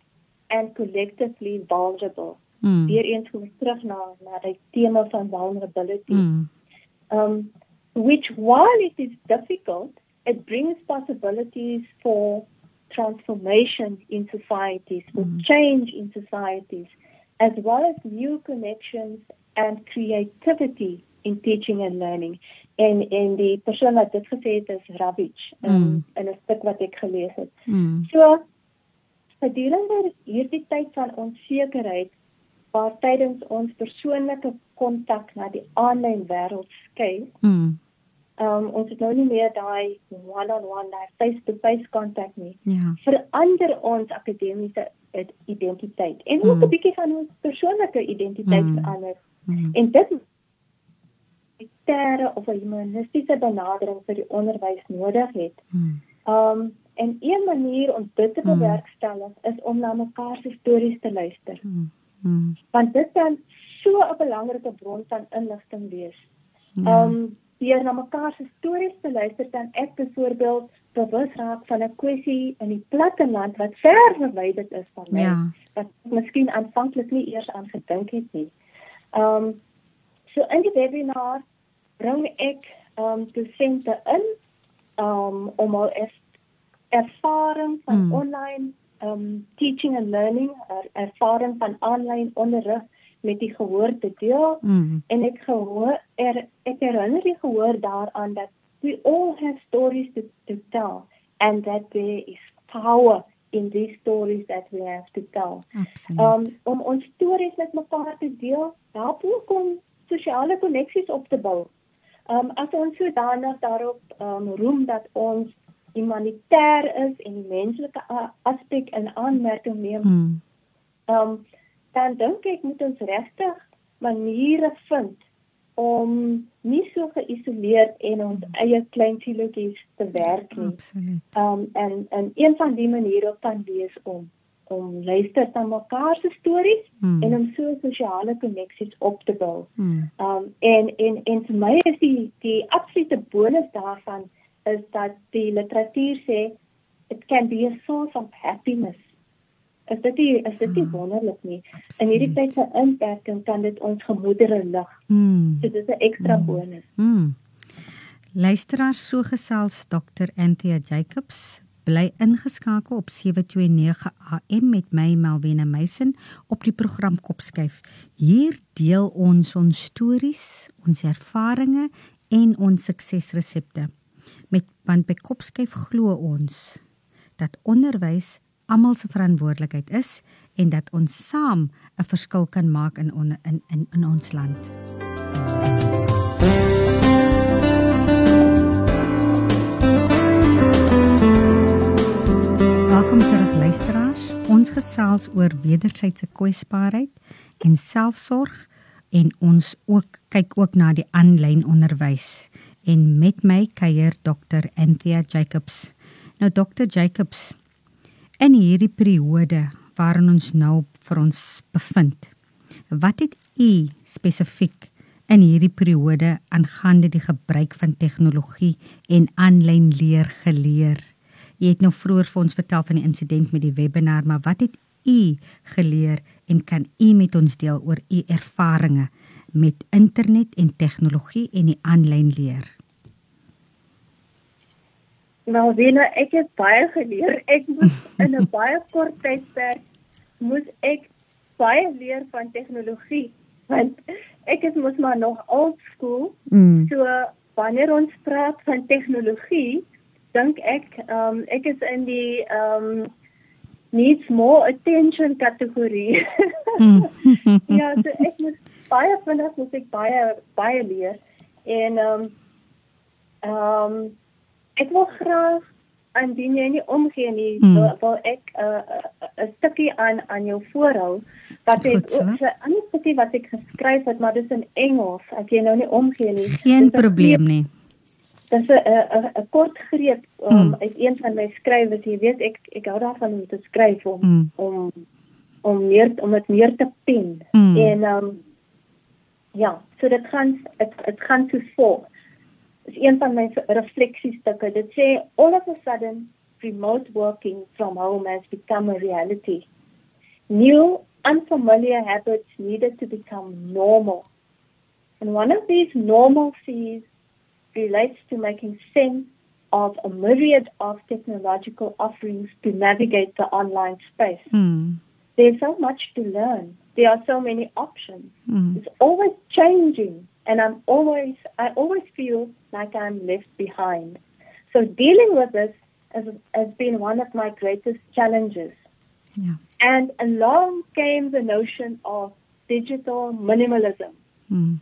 and collectively vulnerable mm. weer eens kom terug na na die tema van vulnerability mm. um which while it is difficult it brings possibilities for transformation in societies, for mm. change in societies, as well as new connections and creativity in teaching and learning. En en die persoon wat dit gesê het is Ravich um, mm. in 'n stuk wat ek gelees het. Mm. So gedurende hierdie tyd van onsekerheid waar tydens ons persoonlike kontak na die aanlyn wêreld skei. Mm. Um ons het nou nie meer daai one-on-one, daai face-to-face kontak nie. Ja. Verander ons akademiese identiteit en ook mm. 'n bietjie van ons persoonlike identiteit mm. verander. Mm. En dit militêre of 'n humanistiese benadering vir die onderwys nodig het. Hmm. Um en een manier om dit te hmm. bewerkstellig is om na mekaar se stories te luister. Hmm. Hmm. Want dit kan so 'n belangrike bron van inligting wees. Ja. Um deur na mekaar se stories te luister dan ek byvoorbeeld bewus raak van 'n kwessie in die platteland wat ver verwyderd is van my. Ja. Wat miskien aanvanklik nie eers aan gedink het nie. Um so in die webinar bring ek um dosente in um om al ervaring van mm. online um teaching and learning, er, ervaring van aanlyn onderrig met die gehoor te deel mm. en ek gehoor er, ek herinner die gehoor daaraan dat we all have stories to, to tell and that there is power in these stories that we have to tell. Um om ons stories met mekaar te deel, help ook om sosiale koneksies op te bou. Um, as ons sodanig daarop um, roem dat ons humanitêr is en die menslike aspek in aanmerking neem. Ehm mm. um, dan dink ek moet ons regtig maniere vind om nie so geïsoleerd en ons eie klein silootjies te werk nie. Ehm um, en en een van die maniere kan wees om om luister na mekaar se stories hmm. en om so sosiale koneksies op te bou. Hmm. Um en en en vir my is die die absolute bonus daarvan is dat die literatuur sê it can be a source of happiness. Is dit die, is dit nie hmm. wonderlik nie? In hierdie tyd van inperking kan dit ons gemoedere lig. Hmm. So dit is 'n ekstra hmm. bonus. Hmm. Luisteraars so gesels Dr. Anthea Jacobs bly ingeskakel op 729 AM met my Melvina Meisen op die program Kopskyf. Hier deel ons ons stories, ons ervarings en ons suksesresepte. Met want by Kopskyf glo ons dat onderwys almal se verantwoordelikheid is en dat ons saam 'n verskil kan maak in in in in ons land. Welkom terug luisteraars. Ons gesels oor wederwysige kwesbaarheid en selfsorg en ons ook kyk ook na die aanlyn onderwys. En met my kuier Dr. Anthea Jacobs. Nou Dr. Jacobs, in hierdie periode waarin ons nou vir ons bevind. Wat het u spesifiek in hierdie periode aangaande die gebruik van tegnologie en aanlyn leer geleer? Jy het nou vroeër vir ons vertel van die insident met die webinar, maar wat het u geleer en kan u met ons deel oor u ervarings met internet en tegnologie en die aanlyn leer? Nou, Wena, ek het baie geleer. Ek moes in 'n baie kort tydperk moes ek baie leer van tegnologie want ek is mos maar nog old school. Mm. So wanneer ons praat van tegnologie, dink ek ehm um, ek is in die ehm um, needs more attention kategorie. ja, so ek moet baie vinnig moet ek baie baie leer en ehm um, ehm um, ek wil graag indien jy nie omgee nie, hmm. wil ek 'n uh, 'n uh, stukkie aan aan jou voorhou wat ek Goed, ook 'n ander stukkie wat ek geskryf het, maar dis in Engels. Ek jy nou nie omgee nie. Geen probleem nie dis 'n 'n kort greep um, mm. uit een van my skrywers. Jy weet ek ek hou daarvan om te skryf om mm. om om meer om dit meer te pen. Mm. En ehm um, ja, so dit gaan dit gaan so vol. Is een van my refleksiestukke. Dit sê all of a sudden remote working from home has become a reality. New unfamiliar habits needed to become normal. And one of these normalcies relates to making sense of a myriad of technological offerings to navigate the online space. Mm. There's so much to learn. There are so many options. Mm. It's always changing and I'm always I always feel like I'm left behind. So dealing with this has, has been one of my greatest challenges. Yeah. And along came the notion of digital minimalism. Mm.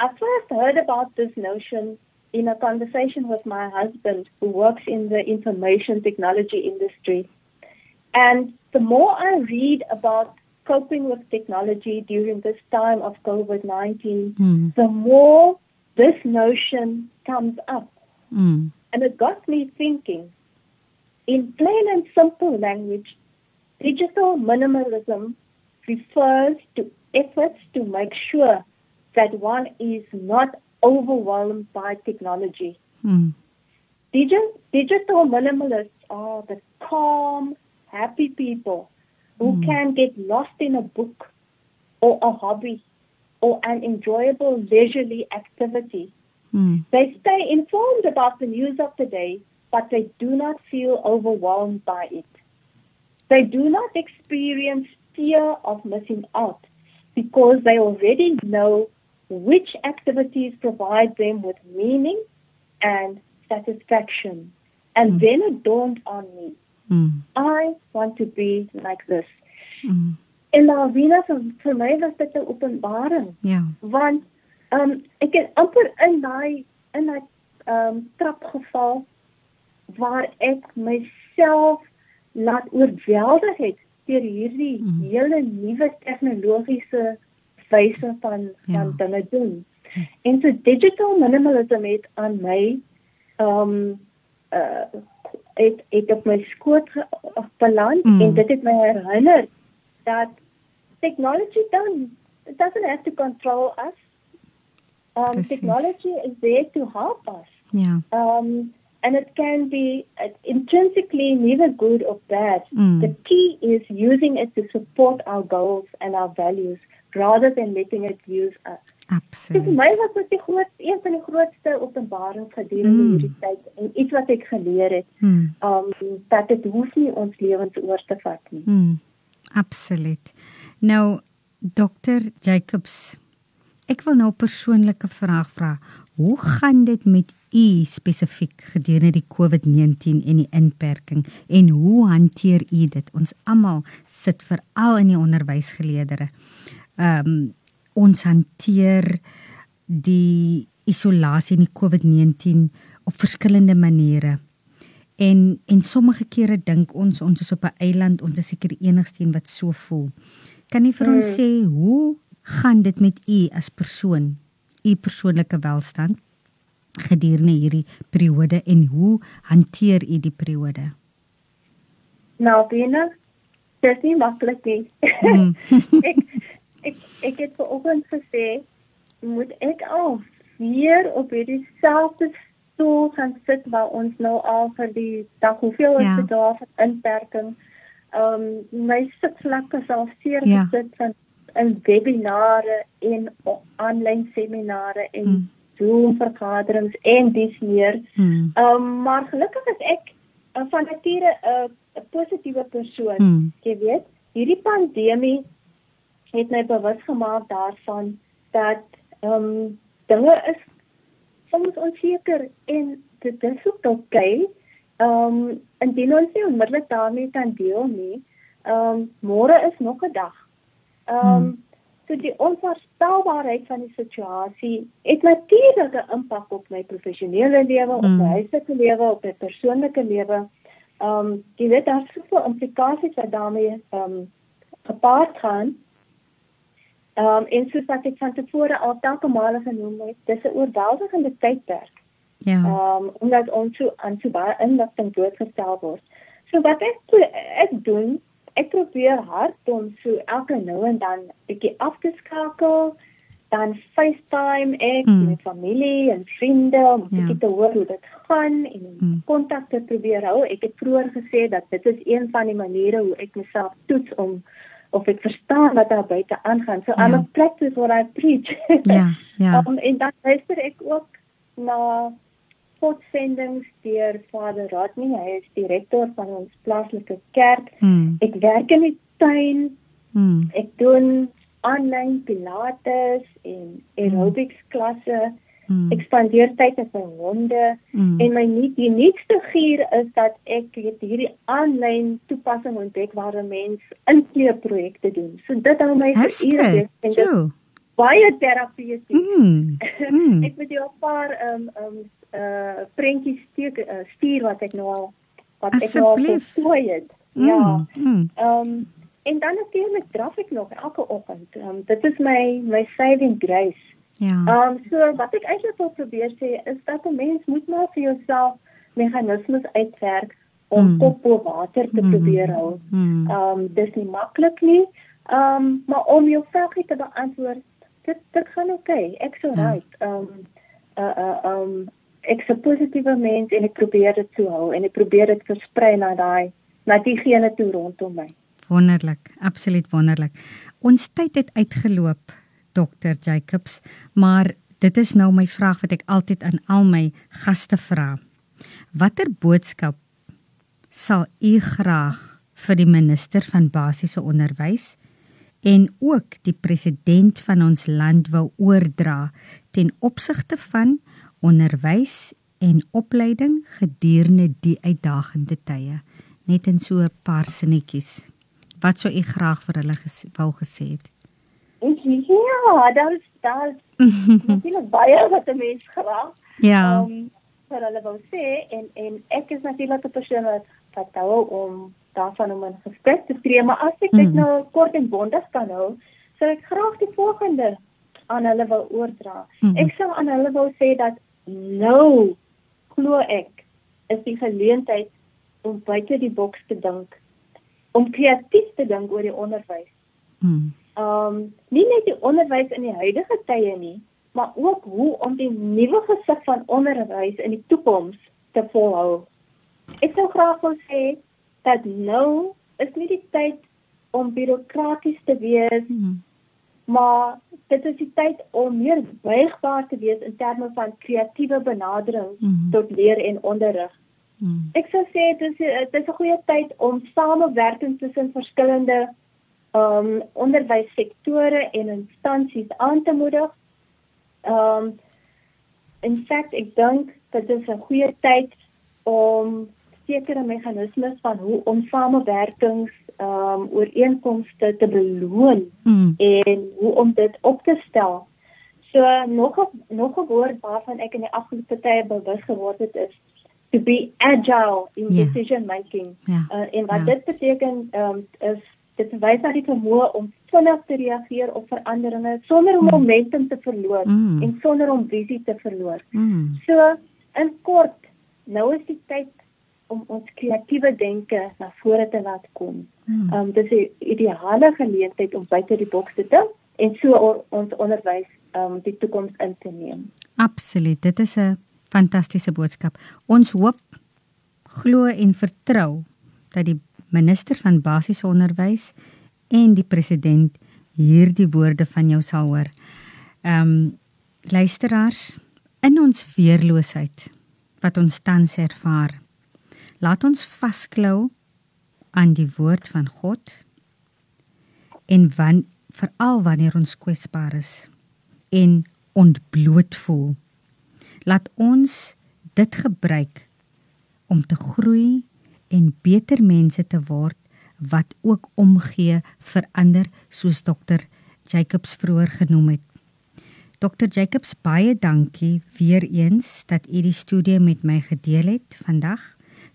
I first heard about this notion in a conversation with my husband who works in the information technology industry. And the more I read about coping with technology during this time of COVID-19, Mm. the more this notion comes up. Mm. And it got me thinking, in plain and simple language, digital minimalism refers to efforts to make sure that one is not overwhelmed by technology. Mm. Digi- digital minimalists are the calm, happy people who Mm. can get lost in a book or a hobby or an enjoyable leisurely activity. Mm. They stay informed about the news of the day, but they do not feel overwhelmed by it. They do not experience fear of missing out because they already know which activities provide them with meaning and satisfaction. And Mm. then it dawned on me, Mm. I want to be like this. Mm. En Lavina vir, vir my was dit 'n openbaring Ja. want ehm um, ek het amper in daai in daai ehm um, trap geval waar ek myself laat oorweldig het deur hierdie Mm. hele nuwe tegnologiese wyse van Ja. van dinge doen. En so digital minimalism het aan my ehm um, uh het het op my skoot beland Mm. en dit het my herinner that technology don't it doesn't have to control us. Um, Precies. technology is there to help us. Ja. Um, and it can be intrinsically neither good or bad. Mm. The key is using it to support our goals and our values rather than letting it use us. So vir Absoluut. my was dit die groot een van die grootste openbarings gedurende Mm. hierdie tyd en iets wat ek geleer het, Mm. um dat dit hoef nie ons lewens oor te vat nie. Mm. Absoluut. Nou Dr Jacobs, ek wil nou 'n persoonlike vraag vra. Hoe gaan dit met u spesifiek gedurende die COVID-19 en die inperking en hoe hanteer u dit? Ons almal sit veral in die onderwysgeleerdere. Ehm um, ons hanteer die isolasie en die COVID-19 op verskillende maniere. En en sommige kere dink ons ons is op 'n eiland, ons is seker die enigste een wat so voel. Kan u vir ons Mm. sê hoe gaan dit met u as persoon, u persoonlike welstand gedurende hierdie periode en hoe hanteer u die periode? Nou, Bena, dit is nie maklik nie. Mm. ek ek ek het vanoggend gesê moet ek al weer op hierdie selfde stoel gaan sit waar ons nou al vir die dag hoeveel is Ja. dit daar van inperking. Ehm um, my sitvlakke is al seer Ja. gesit van in webinare en aanlyn seminare en Mm. Zoom vergaderings en dis meer. Mm. Ehm um, maar gelukkig is ek uh, van nature 'n 'n positiewe persoon. Mm. Jy weet, hierdie pandemie het my bewus gemaak daarvan dat ehm um, dinge is soms onseker en dit is ook oukei. Ehm um, indien ons nie onmiddellik daarmee kan deel nie, ehm um, môre is nog 'n dag. Ehm um, Hmm. so die onvoorspelbaarheid van die situasie het natuurlik 'n impak op my professionele lewe, op Hmm. my huislike lewe, op my persoonlike lewe. Ehm um, jy weet daar's soveel implikasies wat daarmee ehm um, gepaard gaan. Ehm um, en soos wat ek van tevore al telke male genoem het, dis 'n oorweldigende tydperk. Ja. Ehm um, omdat ons so aan so baie inligting blootgestel word. So wat ek ek doen, ek probeer hard om so elke nou en dan bietjie af te skakel, dan FaceTime ek Mm. met familie en vriende om Ja. bietjie te hoor hoe dit gaan en Mm. kontak te probeer hou. Ek het vroeër gesê dat dit is een van die maniere hoe ek myself toets om of ek verstaan wat daar buite aangaan. So Ja. I'm a practice what I preach. Ja, ja. Um, en dan luister ek ook na spotsendings deur Vader Rodney. Hy is die rektor van ons plaaslike kerk. Mm. Ek werk in die tuin. Mm. Ek doen aanlyn pilates en aerobics klasse. Mm. Ek spandeer tyd met my honde Mm. en my nie die nuutste gier is dat ek het hierdie aanlyn toepassing ontdek waar 'n mens inkleurprojekte doen. So dit hou my Is vir ure dit? en dit Jo. baie terapeuties. Mm. Mm. ek moet jou 'n paar ehm um, ehm um, uh prentjies stuur, uh, stuur wat ek nou al wat ek nou al voltooi het. Ja. Mm. Mm. Ehm um, en dan natuurlik draf ek nog elke oggend. Ehm um, dit is my my saving grace. Ja. Ehm um, so wat ek eintlik wil probeer sê is dat 'n mens moet maar vir jouself meganismes uitwerk om Mm. kop bo water te Mm. probeer hou. Mm. Ehm um, dis nie maklik nie. Ehm um, maar om jou vragie te beantwoord, dit dit gaan oké. Okay. Ek sou Ja. right. Ehm um, uh uh um ek's 'n positiewe mens en ek probeer dit so hou en ek probeer dit versprei na daai na diegene toe rondom my. Wonderlik, absoluut wonderlik. Ons tyd het uitgeloop, Dr. Jacobs, maar dit is nou my vraag wat ek altyd aan al my gaste vra. Watter boodskap sal u graag vir die minister van basiese onderwys en ook die president van ons land wou oordra ten opsigte van onderwys en opleiding gedurende die uitdagende tye? Net in so 'n paar sinnetjies. Wat sou u graag vir hulle ges wou gesê het? Ja, daar is daar is natuurlik baie wat 'n mens graag Ja. um, vir hulle wou sê en en ek is natuurlik 'n persoon wat vertel om daarvan om 'n gesprek te tree, maar as ek dit Mhm. nou kort en bondig kan hou, sou ek graag die volgende aan hulle wil oordra. Mhm. Ek sou aan hulle wou sê dat nou glo ek is die geleentheid om buite die boks te dink, om kreatief te dink oor die onderwys. Mm. Um nie net die onderwys in die huidige tye nie, maar ook hoe om die nuwe gesig van onderwys in die toekoms te volhou. Ek sou graag wil sê dat nou is nie die tyd om bureaukraties te wees, Mm. maar dit is die tyd om meer buigbaar te wees in terme van kreatiewe benadering Mhm. tot leer en onderrig. Mm. Ek sou sê dit is dit is 'n goeie tyd om samewerking tussen verskillende um onderwyssektore en instansies aan te moedig. Um in feite ek dink dit is 'n goeie tyd om sekere meganismes van hoe om samewerkings um ooreenkomste te beloon Mm. en hoe om dit op te stel. So nog 'n nog 'n woord waarvan ek in die afgelope tye bewus geword het is to be agile in Ja. decision making. Ja. Uh, en wat Ja. dit beteken um, is dit wys na die vermoë om vinnig te reageer op veranderinge sonder om Mm. momentum te verloor Mm. en sonder om visie te verloor. Mm. So in kort, nou is die tyd om ons kreatiewe denke na vore te laat kom. Mm. Um dis 'n ideale geleentheid om buite die boks te dink en so or, ons onderwys um die toekoms in te neem. Absoluut. Dit is 'n fantastiese boodskap. Ons hoop, glo en vertrou dat die minister van basiese onderwys en die president hierdie woorde van jou sal hoor. Ehm um, luisteraars, in ons weerloosheid wat ons tans ervaar, laat ons vasklou aan die woord van God en wan veral wanneer ons kwesbaar is en ontbloot voel laat ons dit gebruik om te groei en beter mense te word wat ook omgee vir ander soos dokter Jacobs vroeër genoem het. Dr Jacobs baie dankie weer eens dat u die studie met my gedeel het vandag.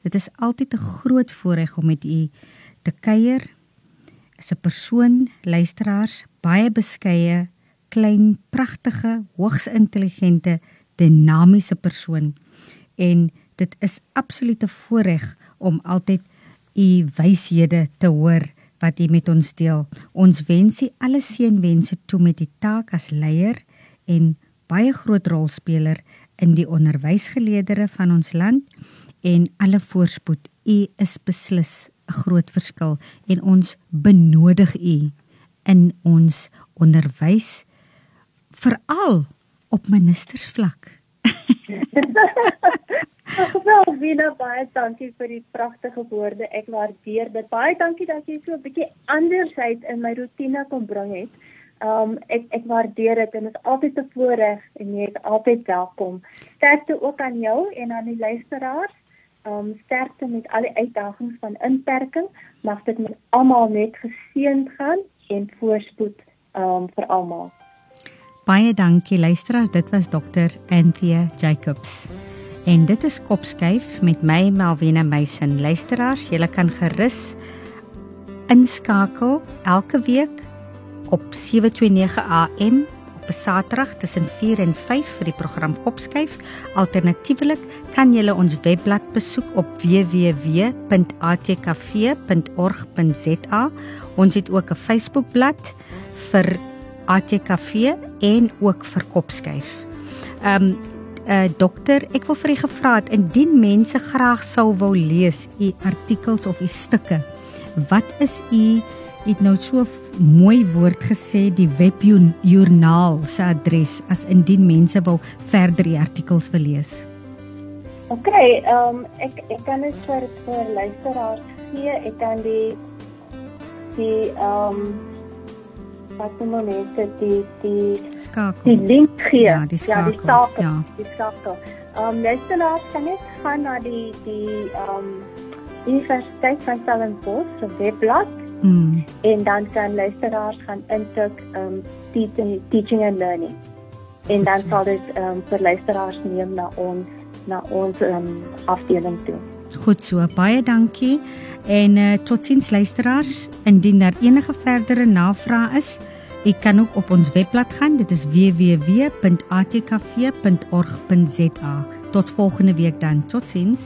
Dit is altyd 'n groot voorreg om met u te kuier. As 'n persoon, luisteraars, baie beskeie, klein, pragtige, hoogs intelligente dinamiese persoon en dit is absoluut 'n voorreg om altyd u wyshede te hoor wat u met ons deel. Ons wens u alle seënwense toe met die taak as leier en baie groot rolspeler in die onderwysgeleerdere van ons land en alle voorspoed. U is beslis 'n groot verskil en ons benodig u in ons onderwys veral op ministersvlak. Wel, Wina, baie dankie vir die pragtige woorde. Ek waardeer dit. Baie dankie dat jy so 'n bietjie andersheid in my rotine kom bring het. Um ek ek waardeer dit en dit is altyd 'n voorreg en jy is altyd welkom. Sterkte ook aan jou en aan die luisteraars. Um sterkte met al die uitdagings van inperking. Mag dit met almal net geseënd gaan en voorspoed um vir almal. Baie dankie luisteraars. Dit was Dr. Anthea Jacobs. En dit is Kopskyf met my Melvina Meisen. Luisteraars, julle kan gerus inskakel elke week op 729 AM op 'n Saterdag tussen 4 en 5 vir die program Kopskyf. Alternatiefelik kan julle ons webblad besoek op www.atkv.org.za. Ons het ook 'n Facebookblad vir ATKV en ook vir Kopskyf. Ehm um, uh, dokter, ek wil vir u gevra het indien mense graag sou wou lees u artikels of u stukke, wat is u het nou so mooi woord gesê die webjoernaal se adres as indien mense wil verder u artikels wil lees. OK, ehm um, ek ek kan dit vir vir luisteraars gee. Ek kan die die ehm um, wat noem mense die die skakel. Die link gee. Ja, die skakel. Ja, die skakel. Ja. Die skakel. Ehm um, luisteraars kan net gaan na die die ehm um, Universiteit van Stellenbosch se webblad. Mm. En dan kan luisteraars gaan intik um, teaching, teaching and learning. En dan sal dit um, vir luisteraars neem na ons na ons um, afdeling toe. Goed so, baie dankie. En uh, totsiens luisteraars, indien daar enige verdere navrae is, u kan ook op ons webblad gaan. Dit is www.atkv.org.za. Tot volgende week dan. Totsiens.